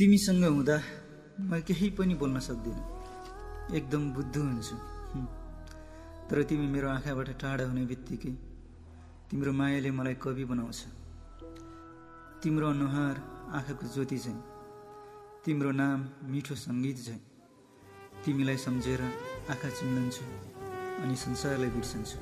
तिमीसँग हुँदा म केही पनि बोल्न सक्दिनँ। एकदम बुद्ध हुन्छु तर तिमी मेरो आँखाबाट टाढा हुने बित्तिकै तिम्रो मायाले मलाई कवि बनाउँछ। तिम्रो अनुहार आँखाको ज्योति झैँ। तिम्रो नाम मिठो सङ्गीत झैँ। तिमीलाई सम्झेर आँखा चिम्लन्छु अनि संसारलाई बिर्सन्छु।